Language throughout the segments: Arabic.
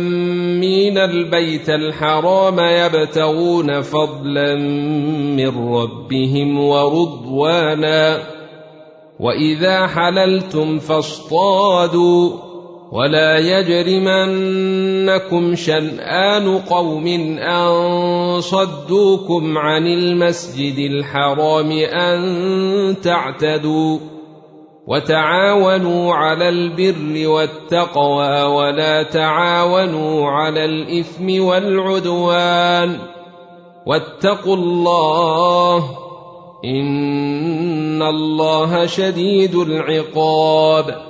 آمين البيت الحرام يبتغون فضلا من ربهم ورضوانا. وإذا حللتم فاصطادوا. ولا يجرمنكم شنآن قوم أن صدوكم عن المسجد الحرام أن تعتدوا. وتعاونوا على البر والتقوى ولا تعاونوا على الإثم والعدوان واتقوا الله إن الله شديد العقاب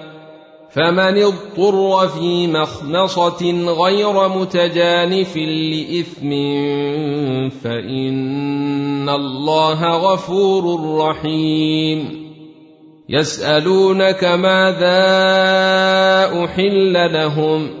فمن اضطر في مخنصة غير متجانف لإثم فإن الله غفور رحيم. يسألونك ماذا أحل لهم ۖ؟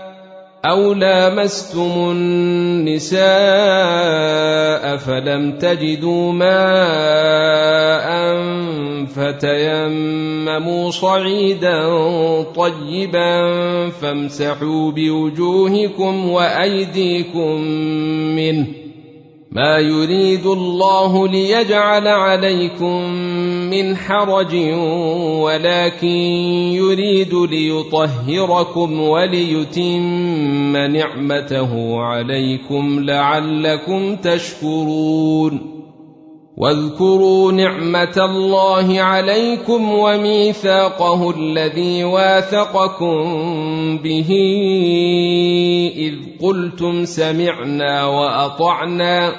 أو لامستم النساء فلم تجدوا ماء فتيمموا صعيدا طيبا فامسحوا بوجوهكم وأيديكم منه ما يريد الله ليجعل عليكم من حرج ولكن يريد ليطهركم وليتم نعمته عليكم لعلكم تشكرون. واذكروا نعمة الله عليكم وميثاقه الذي واثقكم به. إذ قلتم سمعنا وأطعنا.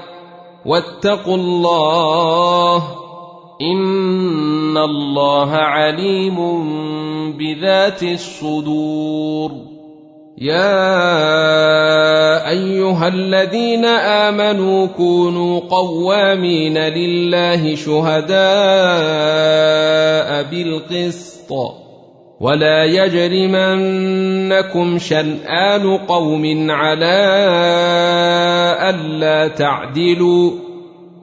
واتقوا الله ان الله عليم بذات الصدور يا ايها الذين امنوا كونوا قوامين لله شهداء بالقسط ولا يجرمنكم شنان قوم على الا تعدلوا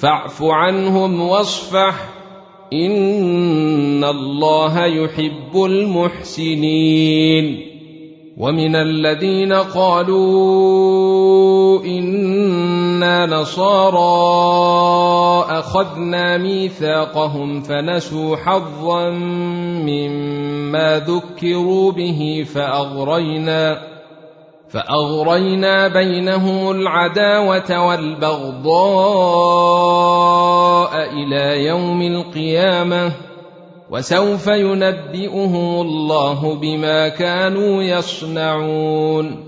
فاعف عنهم واصفح. إن الله يحب المحسنين. ومن الذين قالوا إنا نصارى أخذنا ميثاقهم فنسوا حظا مما ذكروا به فأغرينا. فأغرينا بينهم العداوة والبغضاء إلى يوم القيامة وسوف ينبئهم الله بما كانوا يصنعون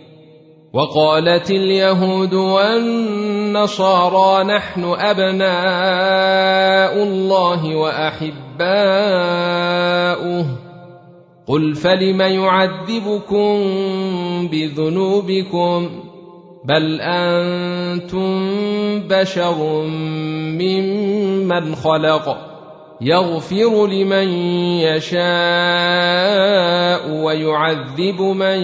وقالت اليهود والنصارى نحن أبناء الله وأحباؤه. قل فلم يعذبكم بذنوبكم؟ بل أنتم بشر ممن خلق. يغفر لمن يشاء ويعذب من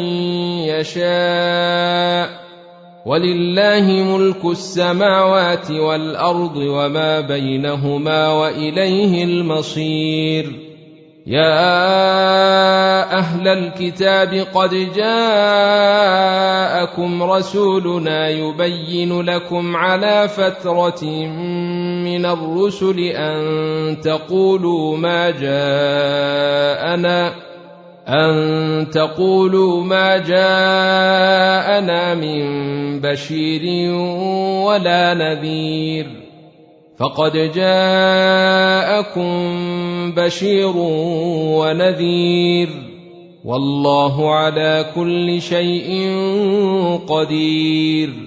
يشاء. ولله ملك السماوات والأرض وما بينهما وإليه المصير. يا أهل الكتاب قد جاءكم رسولنا يبين لكم على فترة من الرسل أن تقولوا ما جاءنا أن تقولوا ما جاءنا من بشير ولا نذير. فقد جاءكم بشير ونذير. والله على كل شيء قدير.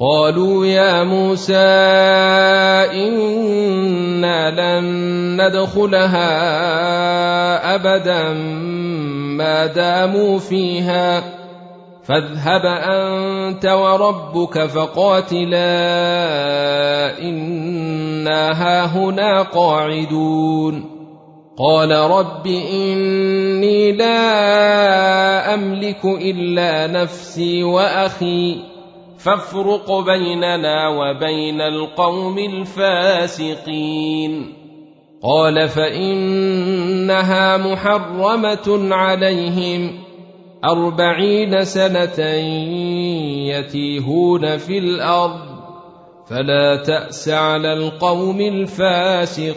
قالوا يا موسى إنا لن ندخلها أبدا ما داموا فيها. فاذهب أنت وربك فقاتلا إنا هاهنا قاعدون. قال رب إني لا أملك إلا نفسي وأخي. فافرق بيننا وبين القوم الفاسقين. قال فإنها محرمة عليهم. أربعين سنة يتيهون في الأرض. فلا تأس على القوم الفاسقين.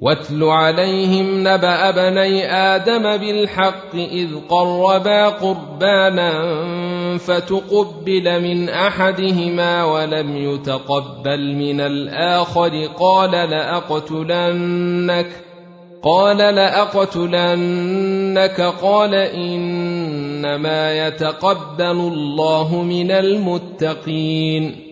واتل عليهم نبأ بني آدم بالحق إذ قربا قربانا فتقبل من أحدهما ولم يتقبل من الآخر قال لأقتلنك قال لأقتلنك قال إنما يتقبل الله من المتقين.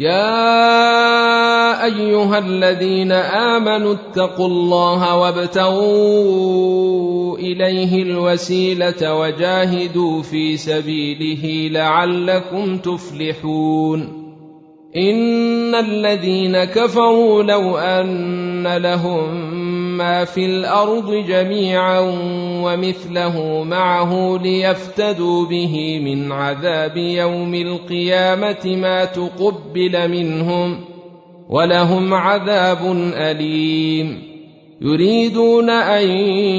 يا أيها الذين آمنوا اتقوا الله وابتغوا إليه الوسيلة وجاهدوا في سبيله لعلكم تفلحون. إن الذين كفروا لو أن لهم ما في الأرض جميعا ومثله معه ليفتدوا به من عذاب يوم القيامة ما تقبل منهم ولهم عذاب أليم. يريدون أن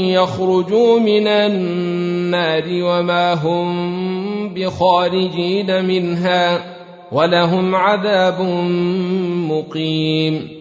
يخرجوا من النار وما هم بخارجين منها ولهم عذاب مقيم.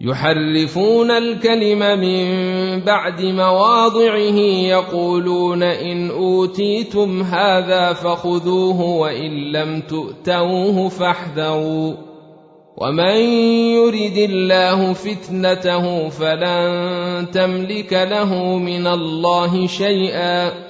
يحرفون الكلم من بعد مواضعه يقولون إن أوتيتم هذا فخذوه وإن لم تؤتوه فاحذروا ومن يرد الله فتنته فلن تملك له من الله شيئا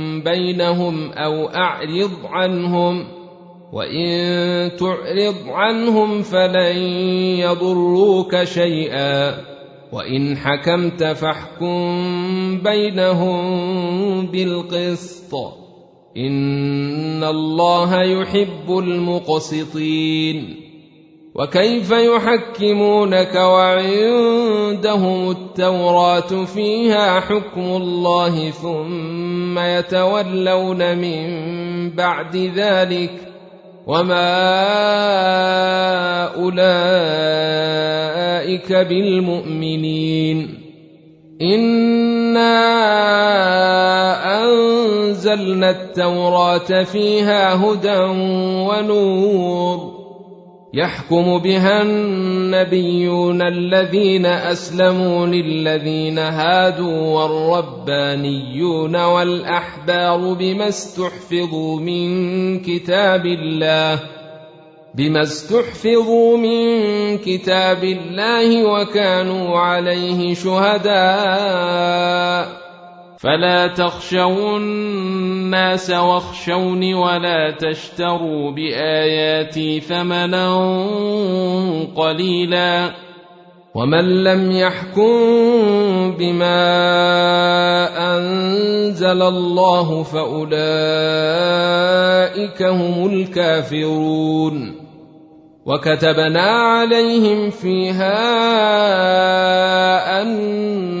بينهم أو أعرض عنهم وإن تعرض عنهم فلن يضروك شيئا. وإن حكمت فاحكم بينهم بالقسط. إن الله يحب المقسطين. وكيف يحكمونك وعندهم التوراة فيها حكم الله ثم يتولون من بعد ذلك وما أولئك بالمؤمنين. انا انزلنا التوراه فيها هدى ونور. يحكم بها النبيون الذين أسلموا للذين هادوا والربانيون والأحبار بما استحفظوا من كتاب الله بما استحفظوا من كتاب الله وكانوا عليه شهداء فلا تخشوا الناس واخشوني ولا تشتروا باياتي ثمنا قليلا ومن لم يحكم بما انزل الله فاولئك هم الكافرون وكتبنا عليهم فيها ان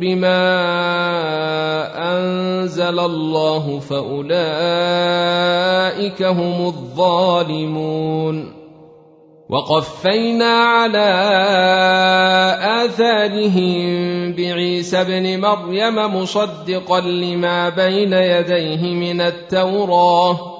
بما أنزل الله فأولئك هم الظالمون. وقفينا على آثارهم بعيسى ابن مريم مصدقا لما بين يديه من التوراة.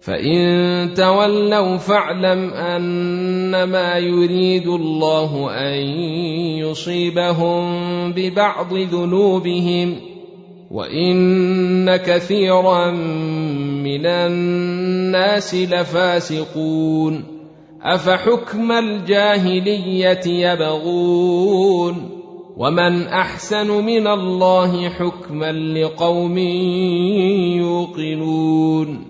فان تولوا فاعلم انما يريد الله ان يصيبهم ببعض ذنوبهم وان كثيرا من الناس لفاسقون افحكم الجاهليه يبغون ومن احسن من الله حكما لقوم يوقنون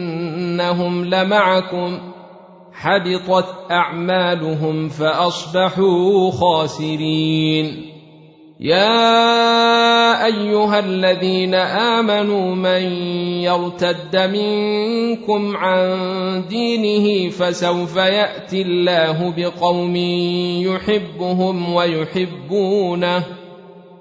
إنهم لمعكم حبطت أعمالهم فأصبحوا خاسرين. يا أيها الذين آمنوا من يرتد منكم عن دينه فسوف يأتي الله بقوم يحبهم ويحبونه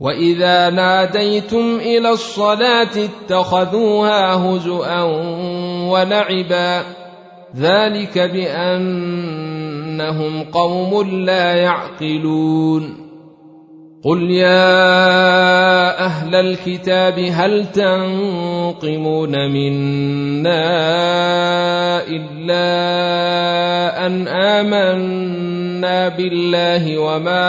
واذا ناديتم إلى الصلاه اتخذوها هزءا ولعبا ذلك بانهم قوم لا يعقلون قل يا أهل الكتاب هل تنقمون منا الا ان امنا بالله وما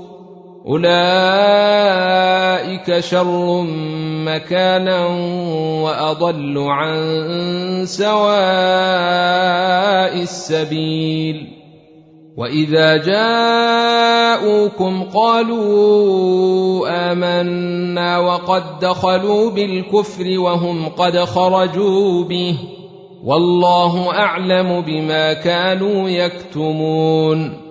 أولئك شر مكانا وأضل عن سواء السبيل. وإذا جاءوكم قالوا آمنا وقد دخلوا بالكفر وهم قد خرجوا به. والله أعلم بما كانوا يكتمون.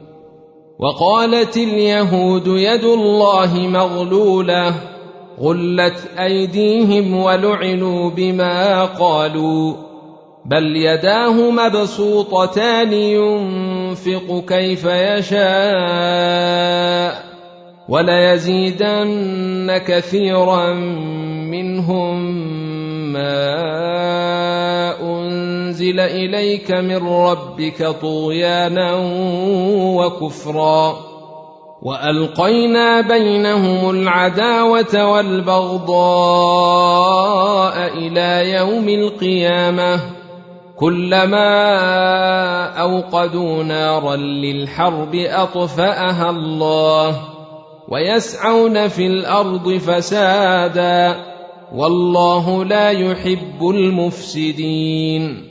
وقالت اليهود يد الله مغلولة غلت أيديهم ولعنوا بما قالوا بل يداه مبسوطتان ينفق كيف يشاء وليزيدن كثيرا منهم ما أنزل إليك من ربك طغيانا وكفرا. وألقينا بينهم العداوة والبغضاء إلى يوم القيامة. كلما أوقدوا نارا للحرب أطفأها الله. ويسعون في الأرض فسادا. والله لا يحب المفسدين.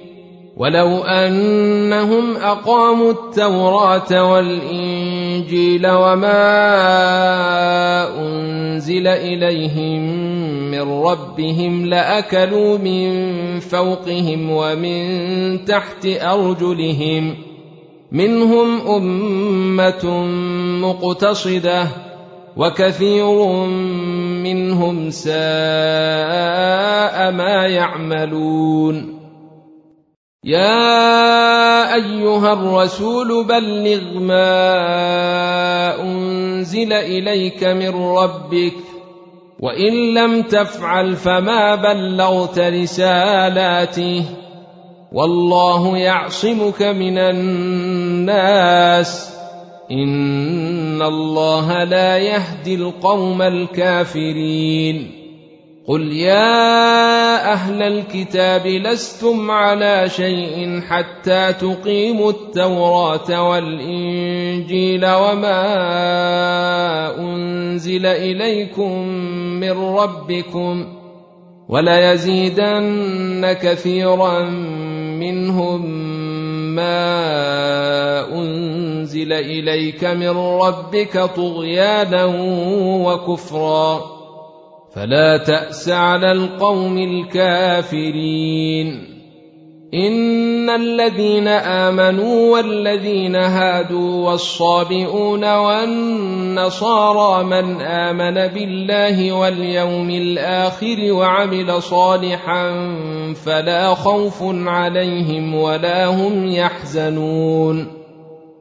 ولو انهم اقاموا التوراه والانجيل وما انزل اليهم من ربهم لاكلوا من فوقهم ومن تحت ارجلهم منهم امه مقتصده وكثير منهم ساء ما يعملون يا أيها الرسول بلغ ما أنزل إليك من ربك وإن لم تفعل فما بلغت رسالاته والله يعصمك من الناس. إن الله لا يهدي القوم الكافرين. قل يا أهل الكتاب لستم على شيء حتى تقيموا التوراه والانجيل وما انزل اليكم من ربكم وليزيدن كثيرا منهم ما انزل اليك من ربك طغيانا وكفرا فلا تأس على القوم الكافرين. إن الذين آمنوا والذين هادوا والصابئون والنصارى من آمن بالله واليوم الآخر وعمل صالحا فلا خوف عليهم ولا هم يحزنون.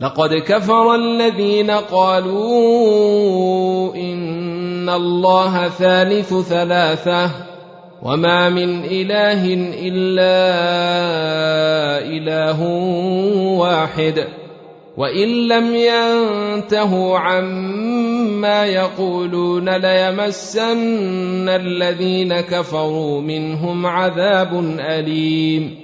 لقد كفر الذين قالوا إن الله ثالث ثلاثة وما من إله إلا إله واحد وإن لم ينتهوا عما يقولون ليمسن الذين كفروا منهم عذاب أليم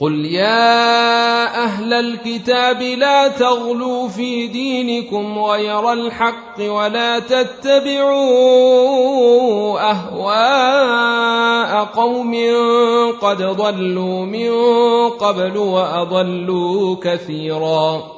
قل يا أهل الكتاب لا تغلوا في دينكم غير الحق ولا تتبعوا اهواء قوم قد ضلوا من قبل واضلوا كثيرا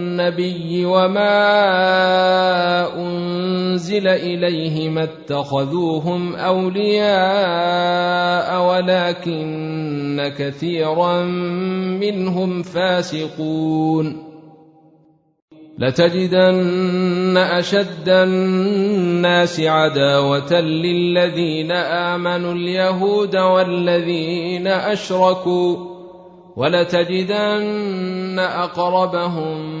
والنبي وما أنزل إليه ما اتخذوهم أولياء ولكن كثيرا منهم فاسقون. لتجدن أشد الناس عداوة للذين آمنوا اليهود والذين أشركوا ولتجدن أقربهم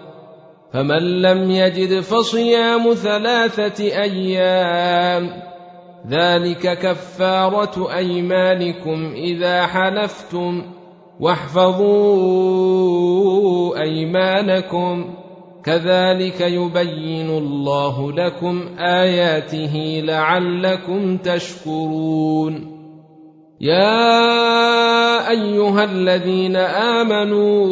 فمن لم يجد فصيام ثلاثة أيام ذلك كفارة أيمانكم إذا حلفتم واحفظوا أيمانكم. كذلك يبين الله لكم آياته لعلكم تشكرون. يا أيها الذين آمنوا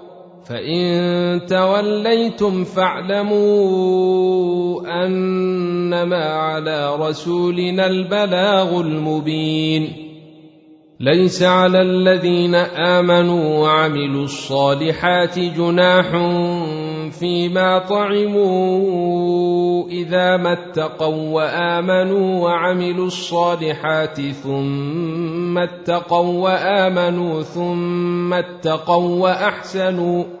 فإن توليتم فاعلموا أنما على رسولنا البلاغ المبين. ليس على الذين آمنوا وعملوا الصالحات جناح فيما طعموا إذا ما اتقوا وآمنوا وعملوا الصالحات ثم اتقوا وآمنوا ثم اتقوا وأحسنوا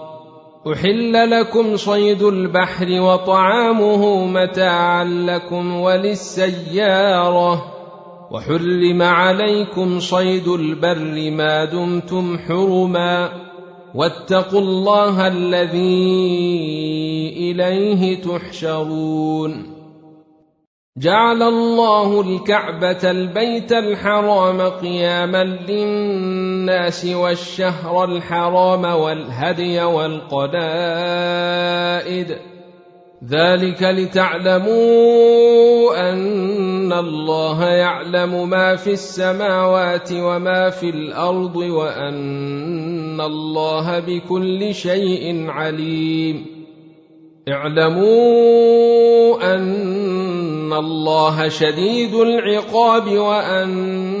احل لكم صيد البحر وطعامه متاعا لكم وللسياره وحرم عليكم صيد البر ما دمتم حرما واتقوا الله الذي اليه تحشرون جعل الله الكعبه البيت الحرام قياما للناس والشهر الحرام والهدي والقلائد. ذلك لتعلموا أن الله يعلم ما في السماوات وما في الأرض وأن الله بكل شيء عليم. اعلموا أن الله شديد العقاب وأن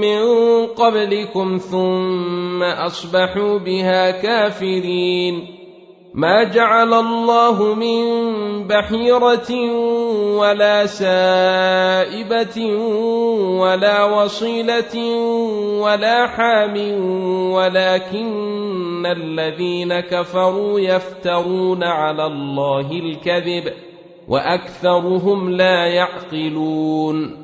من قبلكم ثم أصبحوا بها كافرين. ما جعل الله من بحيرة ولا سائبة ولا وصيلة ولا حام ولكن الذين كفروا يفترون على الله الكذب وأكثرهم لا يعقلون.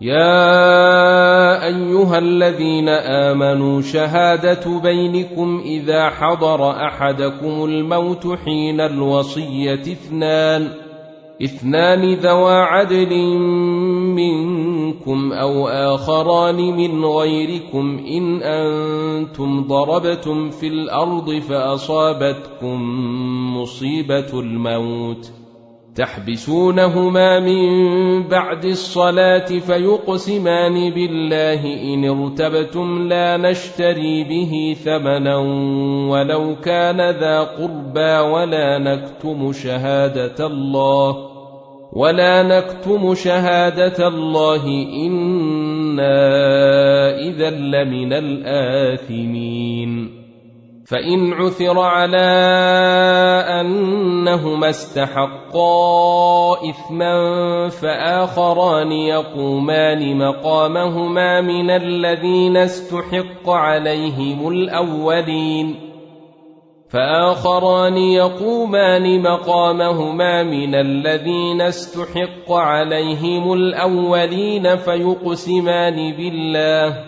يا ايها الذين امنوا شهاده بينكم اذا حضر احدكم الموت حين الوصيه اثنان اثنان ذوا عدل منكم أو اخران من غيركم ان أنتم ضربتم في الأرض فاصابتكم مصيبه الموت تحبسونهما من بعد الصلاة فيقسمان بالله إن ارتبتم لا نشتري به ثمنا ولو كان ذا قربى ولا نكتم شهادة الله ولا نكتم شهادة الله إنا إذا لمن الآثمين فإن عثر على أنهما استحقا إثما فآخران يقومان مقامهما من الذين استحق عليهم الأولين. فآخران يقومان مقامهما من الذين استحق عليهم الأولين فيقسمان بالله.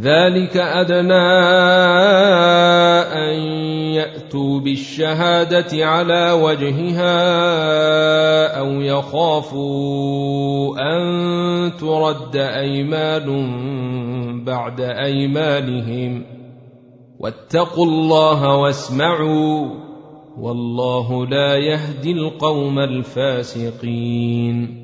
ذلك أدنى أن يأتوا بالشهادة على وجهها أو يخافوا أن ترد أيمان بعد أيمانهم. واتقوا الله واسمعوا والله لا يهدي القوم الفاسقين.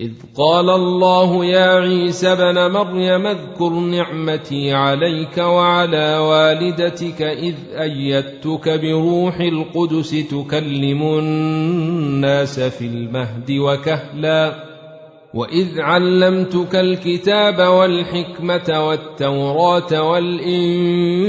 إذ قال الله يا عيسى ابن مريم اذكر نعمتي عليك وعلى والدتك إذ أيدتك بروح القدس تكلم الناس في المهد وكهلا وإذ علمتك الكتاب والحكمة والتوراة والإنجيل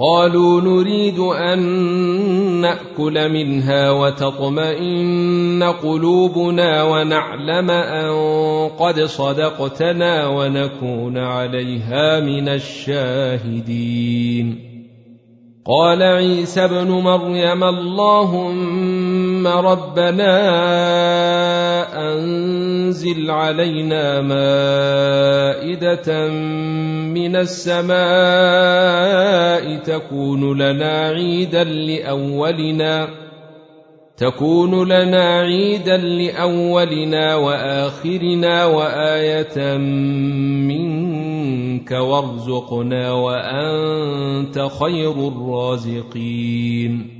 قالوا نريد أن نأكل منها وتطمئن قلوبنا ونعلم أن قد صدقتنا ونكون عليها من الشاهدين. قال عيسى ابن مريم اللهم ربنا أنزل علينا مائدة من السماء تكون لنا عيدا لأولنا تكون لنا عيدا لأولنا وآخرنا وآية منك وارزقنا وأنت خير الرازقين.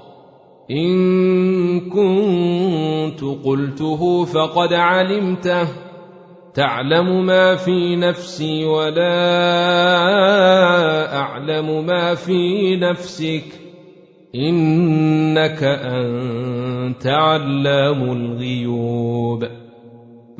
إن كنت قلته فقد علمته. تعلم ما في نفسي ولا أعلم ما في نفسك. إنك أنت علام الغيوب.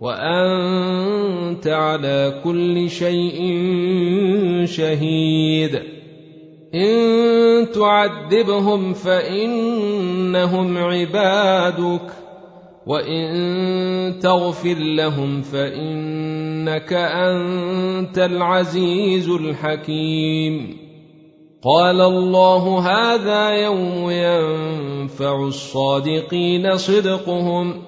وأنت على كل شيء شهيد. إن تعذبهم فإنهم عبادك وإن تغفر لهم فإنك أنت العزيز الحكيم. قال الله هذا يوم ينفع الصادقين صدقهم.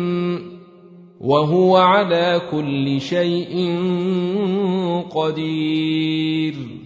وهو على كل شيء قدير.